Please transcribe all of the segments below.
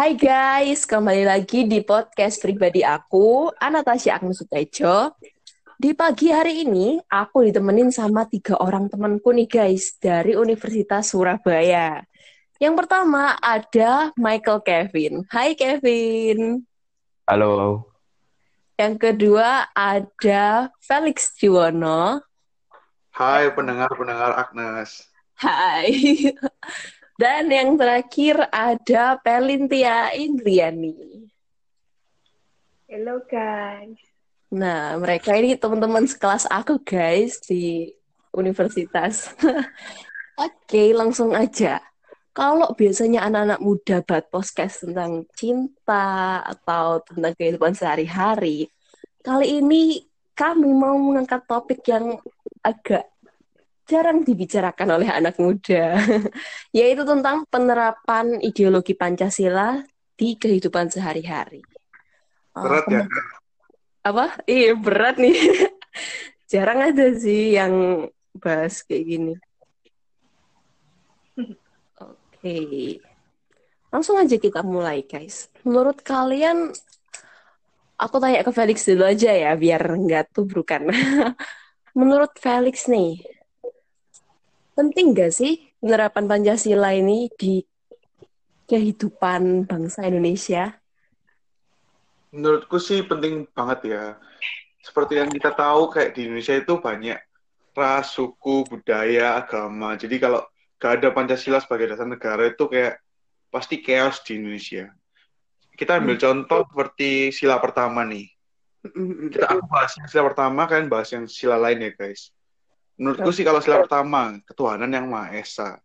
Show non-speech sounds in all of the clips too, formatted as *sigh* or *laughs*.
Hai guys, kembali lagi di podcast pribadi aku, Anastasia Agnes Sutejo. Di pagi hari ini, aku ditemenin sama tiga orang temanku nih guys, dari Universitas Surabaya. Yang pertama ada Michael Kevin. Hai Kevin. Halo. Yang kedua ada Felix Jiwono. Hai pendengar-pendengar Agnes. Hai. Dan yang terakhir ada Pelintia Indriani. Halo guys. Nah, mereka ini teman-teman sekelas aku guys di universitas. *laughs* Oke, langsung aja. Kalau biasanya anak-anak muda buat podcast tentang cinta atau tentang kehidupan sehari-hari, kali ini kami mau mengangkat topik yang agak jarang dibicarakan oleh anak muda, *laughs* yaitu tentang penerapan ideologi Pancasila di kehidupan sehari-hari. Berat ya? Apa? Iya, berat nih. *laughs* jarang ada sih yang bahas kayak gini. *laughs* Oke. Langsung aja kita mulai, guys. Menurut kalian, aku tanya ke Felix dulu aja ya, biar nggak tubrukan. Menurut Felix nih, penting nggak sih penerapan Pancasila ini di kehidupan bangsa Indonesia? Menurutku sih penting banget ya. Seperti yang kita tahu kayak di Indonesia itu banyak ras, suku, budaya, agama. Jadi kalau gak ada Pancasila sebagai dasar negara itu kayak pasti chaos di Indonesia. Kita ambil hmm. contoh seperti sila pertama nih. Kita aku bahas sila pertama kan bahas yang sila lain ya guys. Menurutku sih kalau sila pertama, ketuhanan yang Maha Esa.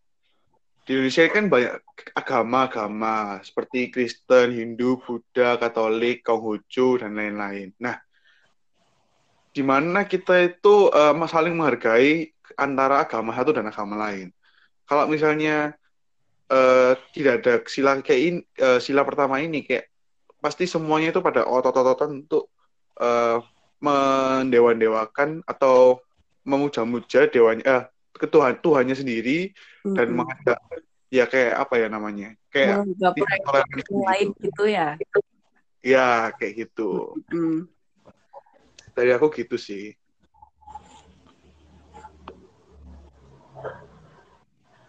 Di Indonesia kan banyak agama-agama seperti Kristen, Hindu, Buddha, Katolik, Konghucu, dan lain-lain. Nah, di mana kita itu uh, saling menghargai antara agama satu dan agama lain. Kalau misalnya uh, tidak ada sila kayak ini, uh, sila pertama ini kayak pasti semuanya itu pada otot-ototan untuk uh, mendewan-dewakan atau memuja-muja dewanya eh, ketuhan Tuhannya sendiri mm-hmm. dan menghadap ya kayak apa ya namanya kayak yang lain gitu. ya? Ya kayak gitu. Mm-hmm. dari aku gitu sih.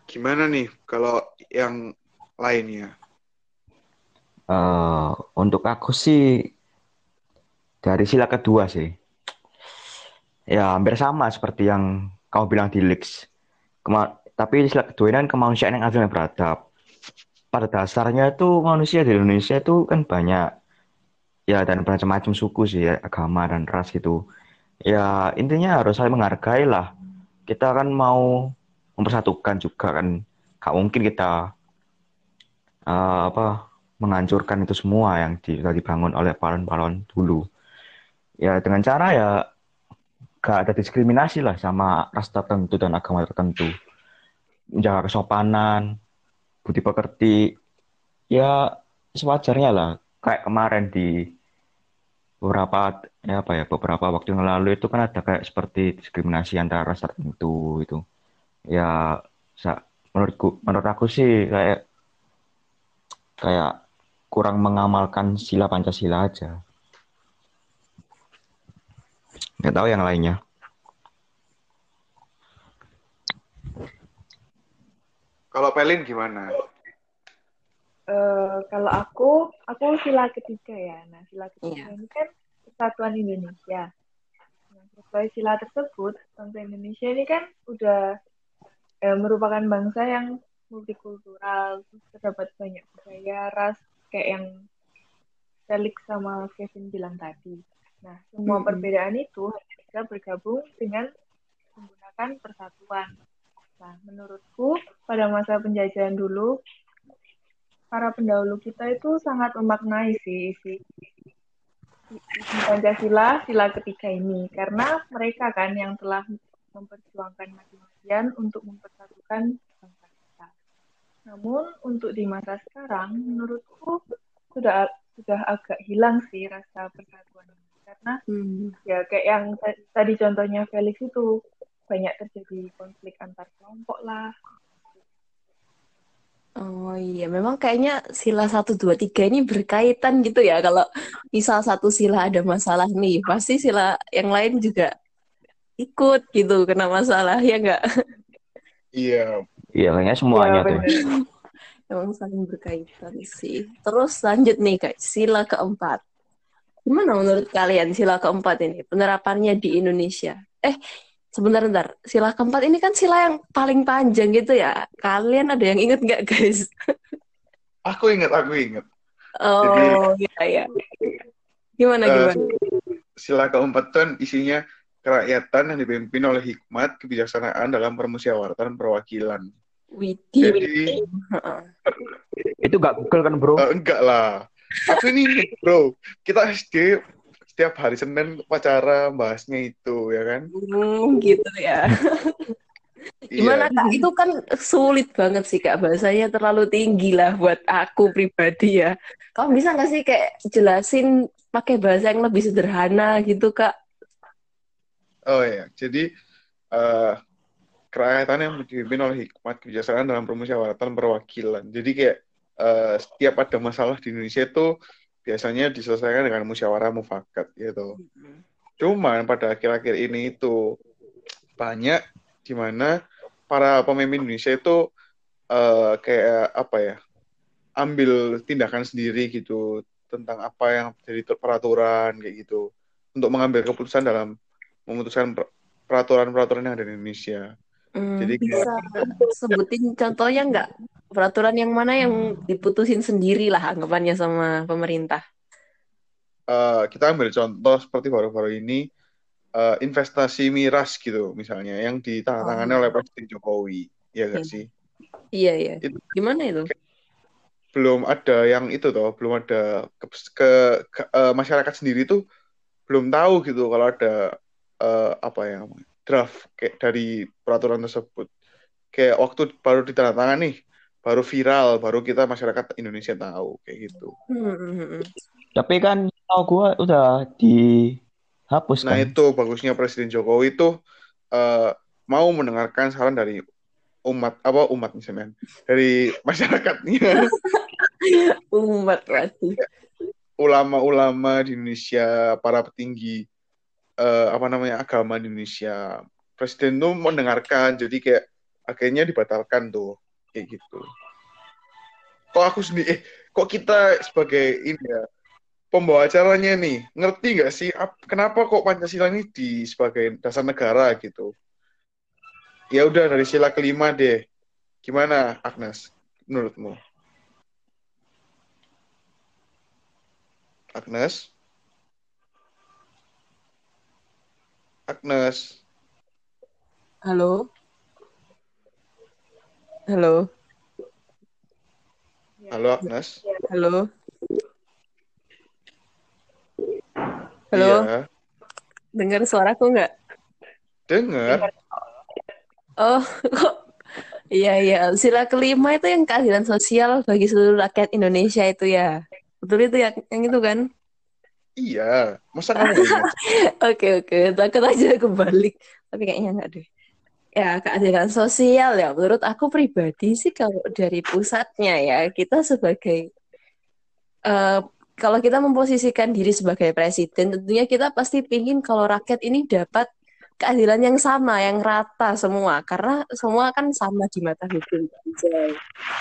Gimana nih kalau yang lainnya? Uh, untuk aku sih dari sila kedua sih Ya, hampir sama seperti yang kamu bilang di Leaks. Kema tapi istilah kedua ini kan kemanusiaan yang adil dan beradab. Pada dasarnya itu manusia di Indonesia itu kan banyak ya dan macam-macam suku sih ya, agama dan ras gitu. Ya intinya harus saling menghargai lah. Kita kan mau mempersatukan juga kan. Gak mungkin kita uh, apa menghancurkan itu semua yang sudah dibangun oleh pahlawan-pahlawan dulu. Ya dengan cara ya gak ada diskriminasi lah sama ras tertentu dan agama tertentu. Menjaga kesopanan, budi pekerti, ya sewajarnya lah. Kayak kemarin di beberapa ya apa ya beberapa waktu yang lalu itu kan ada kayak seperti diskriminasi antara ras tertentu itu. Ya menurutku menurut aku sih kayak kayak kurang mengamalkan sila Pancasila aja. Nggak tahu yang lainnya. Kalau Pelin gimana? Uh, kalau aku, aku sila ketiga ya. Nah, sila ketiga yeah. ini kan kesatuan Indonesia. Nah, sesuai sila tersebut, bangsa Indonesia ini kan udah eh, merupakan bangsa yang multikultural, terdapat banyak budaya, ras, kayak yang Felix sama Kevin bilang tadi. Nah, semua hmm. perbedaan itu bisa bergabung dengan menggunakan persatuan. Nah, menurutku pada masa penjajahan dulu, para pendahulu kita itu sangat memaknai sih isi, isi Pancasila, sila ketiga ini. Karena mereka kan yang telah memperjuangkan mati-matian untuk mempersatukan bangsa kita. Namun, untuk di masa sekarang, menurutku sudah sudah agak hilang sih rasa persatuan ini karena hmm. ya kayak yang tadi contohnya Felix itu banyak terjadi konflik antar kelompok lah. Oh iya, memang kayaknya sila 1, 2, 3 ini berkaitan gitu ya. Kalau misal satu sila ada masalah nih, pasti sila yang lain juga ikut gitu kena masalah, ya enggak? Iya. Iya, kayaknya semuanya Iya, tuh. *laughs* Memang saling berkaitan sih. Terus lanjut nih, Kak, sila keempat. Gimana menurut kalian sila keempat ini, penerapannya di Indonesia? Eh, sebentar, bentar. Sila keempat ini kan sila yang paling panjang gitu ya. Kalian ada yang inget nggak, guys? *laughs* Aku ingat, aku ingat. Oh, iya, iya. Gimana, Eh, gimana? Sila keempat kan isinya kerakyatan yang dipimpin oleh hikmat kebijaksanaan dalam permusyawaratan perwakilan. Widih. Jadi Heeh. Itu gak Google kan, bro? eh, enggak lah. Aku ini bro. Kita SD setiap hari Senin upacara bahasnya itu, ya kan? Hmm, gitu ya. *laughs* Gimana, Iya. Kak? Itu kan sulit banget sih, Kak. Bahasanya terlalu tinggi lah buat aku pribadi ya. Kamu bisa nggak sih kayak jelasin pakai bahasa yang lebih sederhana gitu, Kak? Oh iya, jadi eh kerakyatan yang dipimpin oleh hikmat kebijaksanaan dalam permusyawaratan perwakilan. Jadi kayak eh, setiap ada masalah di Indonesia itu biasanya diselesaikan dengan musyawarah mufakat gitu. Cuman pada akhir-akhir ini itu banyak di mana para pemimpin Indonesia itu eh, kayak apa ya ambil tindakan sendiri gitu tentang apa yang jadi peraturan kayak gitu untuk mengambil keputusan dalam memutuskan per- peraturan-peraturan yang ada di Indonesia. Hmm, Jadi bisa sebutin contohnya nggak? Peraturan yang mana yang diputusin sendiri lah anggapannya sama pemerintah. Eh, kita ambil contoh seperti baru-baru ini eh, investasi miras gitu misalnya yang ditandatangani Oh. oleh Presiden Jokowi, ya nggak Hmm. sih? Iya, iya. Itu- Gimana itu? belum ada yang itu toh, belum ada ke, ke- ke- eh, masyarakat sendiri tuh belum tahu gitu kalau ada eh, apa ya draft kayak dari peraturan tersebut. Kayak waktu baru ditandatangani nih, baru viral, baru kita masyarakat Indonesia tahu kayak gitu. Hmm, hmm, hmm. Tapi kan tau gua udah dihapus Nah kan. itu bagusnya Presiden Jokowi itu eh, mau mendengarkan saran dari umat apa umat misalnya dari *laughs* masyarakatnya Umat berarti. ulama-ulama di Indonesia para petinggi eh, apa namanya agama di Indonesia Presiden tuh mendengarkan jadi kayak akhirnya dibatalkan tuh kayak gitu. Kok aku sendiri eh, kok kita sebagai ini ya pembawa acaranya nih ngerti nggak sih ap- kenapa kok Pancasila ini di sebagai dasar negara gitu? Ya udah dari sila kelima deh. Gimana Agnes menurutmu? Agnes? Agnes? Halo? Halo? halo Agnes Halo? Halo? Iya, Dengar suaraku nggak? dengar Oh, *laughs* kok? Iya, iya. Sila kelima itu yang keadilan sosial bagi seluruh rakyat Indonesia itu ya. Betul itu ya, yang itu kan? iya masa kamu? *laughs* Oke, oke. Takut aja kebalik. Tapi kayaknya nggak deh. Ya, keadilan sosial ya. Menurut aku pribadi sih kalau dari pusatnya ya, kita sebagai eh, kalau kita memposisikan diri sebagai presiden, tentunya kita pasti pingin kalau rakyat ini dapat keadilan yang sama, yang rata semua. Karena semua kan sama di mata hukum.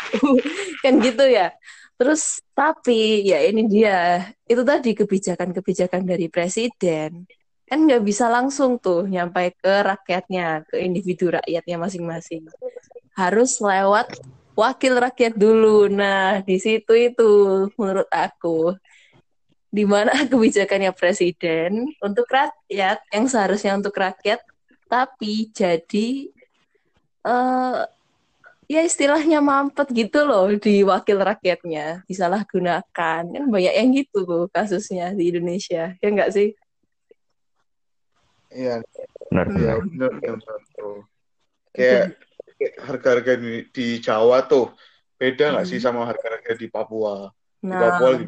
*laughs* Kan gitu ya. Terus tapi ya ini dia, itu tadi kebijakan-kebijakan dari presiden kan nggak bisa langsung tuh nyampai ke rakyatnya, ke individu rakyatnya masing-masing. Harus lewat wakil rakyat dulu. Nah, di situ itu menurut aku di mana *laughs* kebijakannya presiden untuk rakyat yang seharusnya untuk rakyat tapi jadi eh ya istilahnya mampet gitu loh di wakil rakyatnya disalahgunakan kan banyak yang gitu tuh kasusnya di Indonesia ya enggak sih iya Benar, iya benar. benar benar tuh kayak harga-harga di, di Jawa tuh beda nggak sih Hmm. sama harga-harga di Papua di nah Papua lebih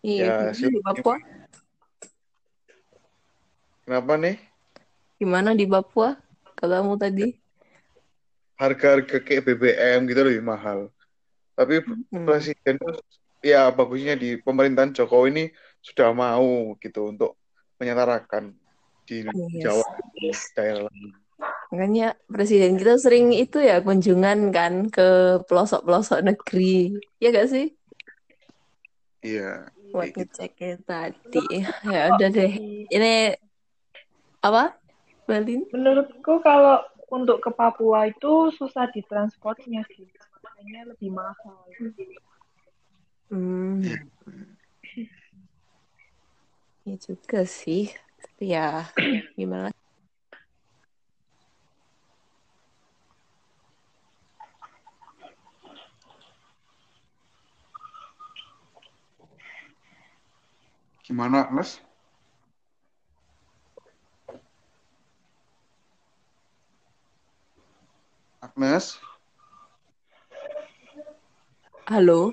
iya Ya, gimana sih. di Papua kenapa nih gimana di Papua katamu tadi harga-harga kayak BBM gitu lebih mahal. Tapi Hmm. presiden ya bagusnya di pemerintahan Jokowi ini sudah mau gitu untuk menyetarakan di Yes. Jawa di daerah lain. Makanya presiden kita sering itu ya kunjungan kan ke pelosok-pelosok negeri. Ya gak sih? Iya. Buat gitu. ngeceknya tadi. Ya udah deh. Ini apa? Balin? Menurutku kalau untuk ke Papua itu susah ditransportnya sih. Makanya lebih mahal. Hmm. Ya juga sih. Tapi ya *clears throat* gimana? Gimana, Mas? Agnes? Halo?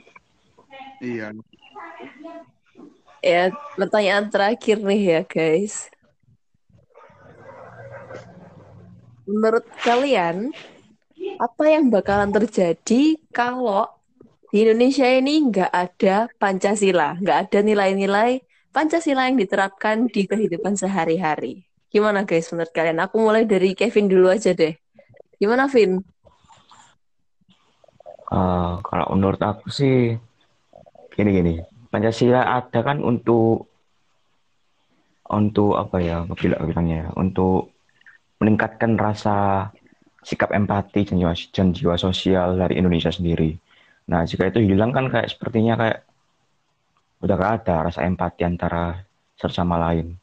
Iya. Ya, pertanyaan terakhir nih ya, guys. Menurut kalian, apa yang bakalan terjadi kalau di Indonesia ini nggak ada Pancasila, nggak ada nilai-nilai Pancasila yang diterapkan di kehidupan sehari-hari? Gimana guys menurut kalian? Aku mulai dari Kevin dulu aja deh. Gimana, Vin? Eh, kalau menurut aku sih gini-gini, Pancasila ada kan untuk untuk apa ya, bilang bilangnya ya, untuk meningkatkan rasa sikap empati dan jiwa, dan jiwa sosial dari Indonesia sendiri. Nah, jika itu hilang kan kayak sepertinya kayak udah gak ada rasa empati antara satu sama lain.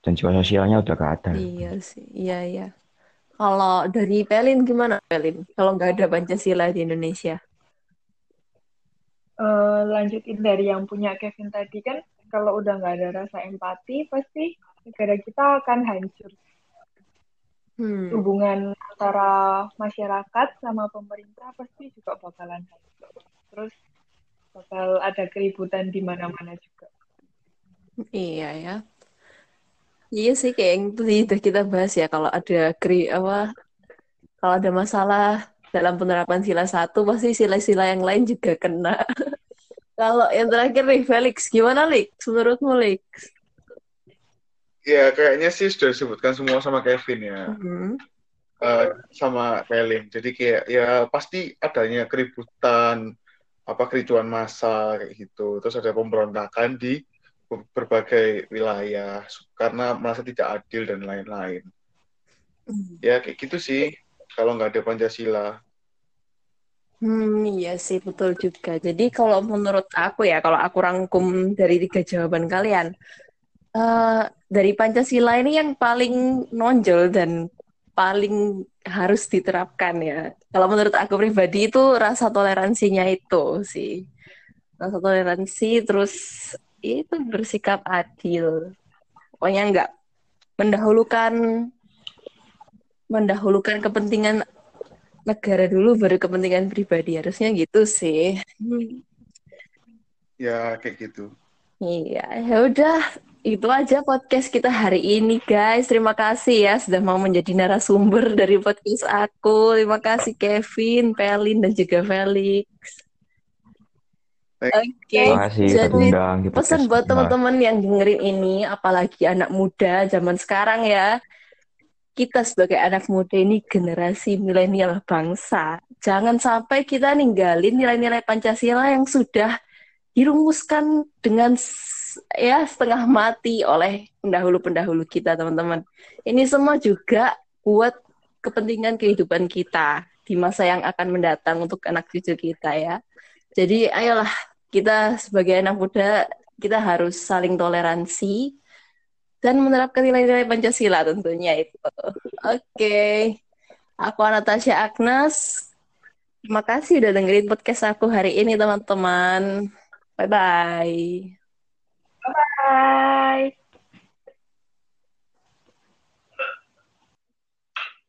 Dan jiwa sosialnya udah gak ada. Iya sih, iya iya. Kalau dari Pelin gimana, Pelin? Kalau nggak ada Pancasila di Indonesia? Eh, lanjutin dari yang punya Kevin tadi kan, kalau udah nggak ada rasa empati, pasti negara kita akan hancur. Hmm. Hubungan antara masyarakat sama pemerintah pasti juga bakalan hancur. Terus bakal ada keributan di mana-mana juga. Iya ya. Iya sih kayak yang tadi udah kita bahas ya kalau ada kri apa kalau ada masalah dalam penerapan sila satu pasti sila-sila yang lain juga kena. *laughs* Kalau yang terakhir nih Felix, gimana Lix? Menurutmu Lix? Ya, kayaknya sih sudah disebutkan semua sama Kevin ya. Mhm. Eh, sama Pelin. Jadi kayak ya pasti adanya keributan, apa kericuan massa kayak gitu. Terus ada pemberontakan di be- berbagai wilayah karena merasa tidak adil dan lain-lain. Ya kayak gitu sih kalau nggak ada Pancasila. Hmm, iya sih betul juga. Jadi kalau menurut aku ya, kalau aku rangkum dari tiga jawaban kalian, eh, dari Pancasila ini yang paling nonjol dan paling harus diterapkan ya. Kalau menurut aku pribadi itu rasa toleransinya itu sih. Rasa toleransi terus itu bersikap adil. Pokoknya nggak mendahulukan mendahulukan kepentingan negara dulu baru kepentingan pribadi harusnya gitu sih. Hmm. Ya kayak gitu. Iya, ya udah itu aja podcast kita hari ini guys. Terima kasih ya sudah mau menjadi narasumber dari podcast aku. Terima kasih Kevin, Pelin dan juga Felix. Oke, Terima kasih jadi pesan buat teman-teman yang dengerin ini, apalagi anak muda zaman sekarang ya. Kita sebagai anak muda ini generasi milenial bangsa. Jangan sampai kita ninggalin nilai-nilai Pancasila yang sudah dirumuskan dengan ya setengah mati oleh pendahulu-pendahulu kita, teman-teman. Ini semua juga buat kepentingan kehidupan kita di masa yang akan mendatang untuk anak cucu kita ya. Jadi ayolah kita sebagai anak muda kita harus saling toleransi dan menerapkan nilai-nilai Pancasila tentunya itu. Oke. Aku Anastasia Agnes. Terima kasih udah dengerin podcast aku hari ini teman-teman. Bye-bye. Bye.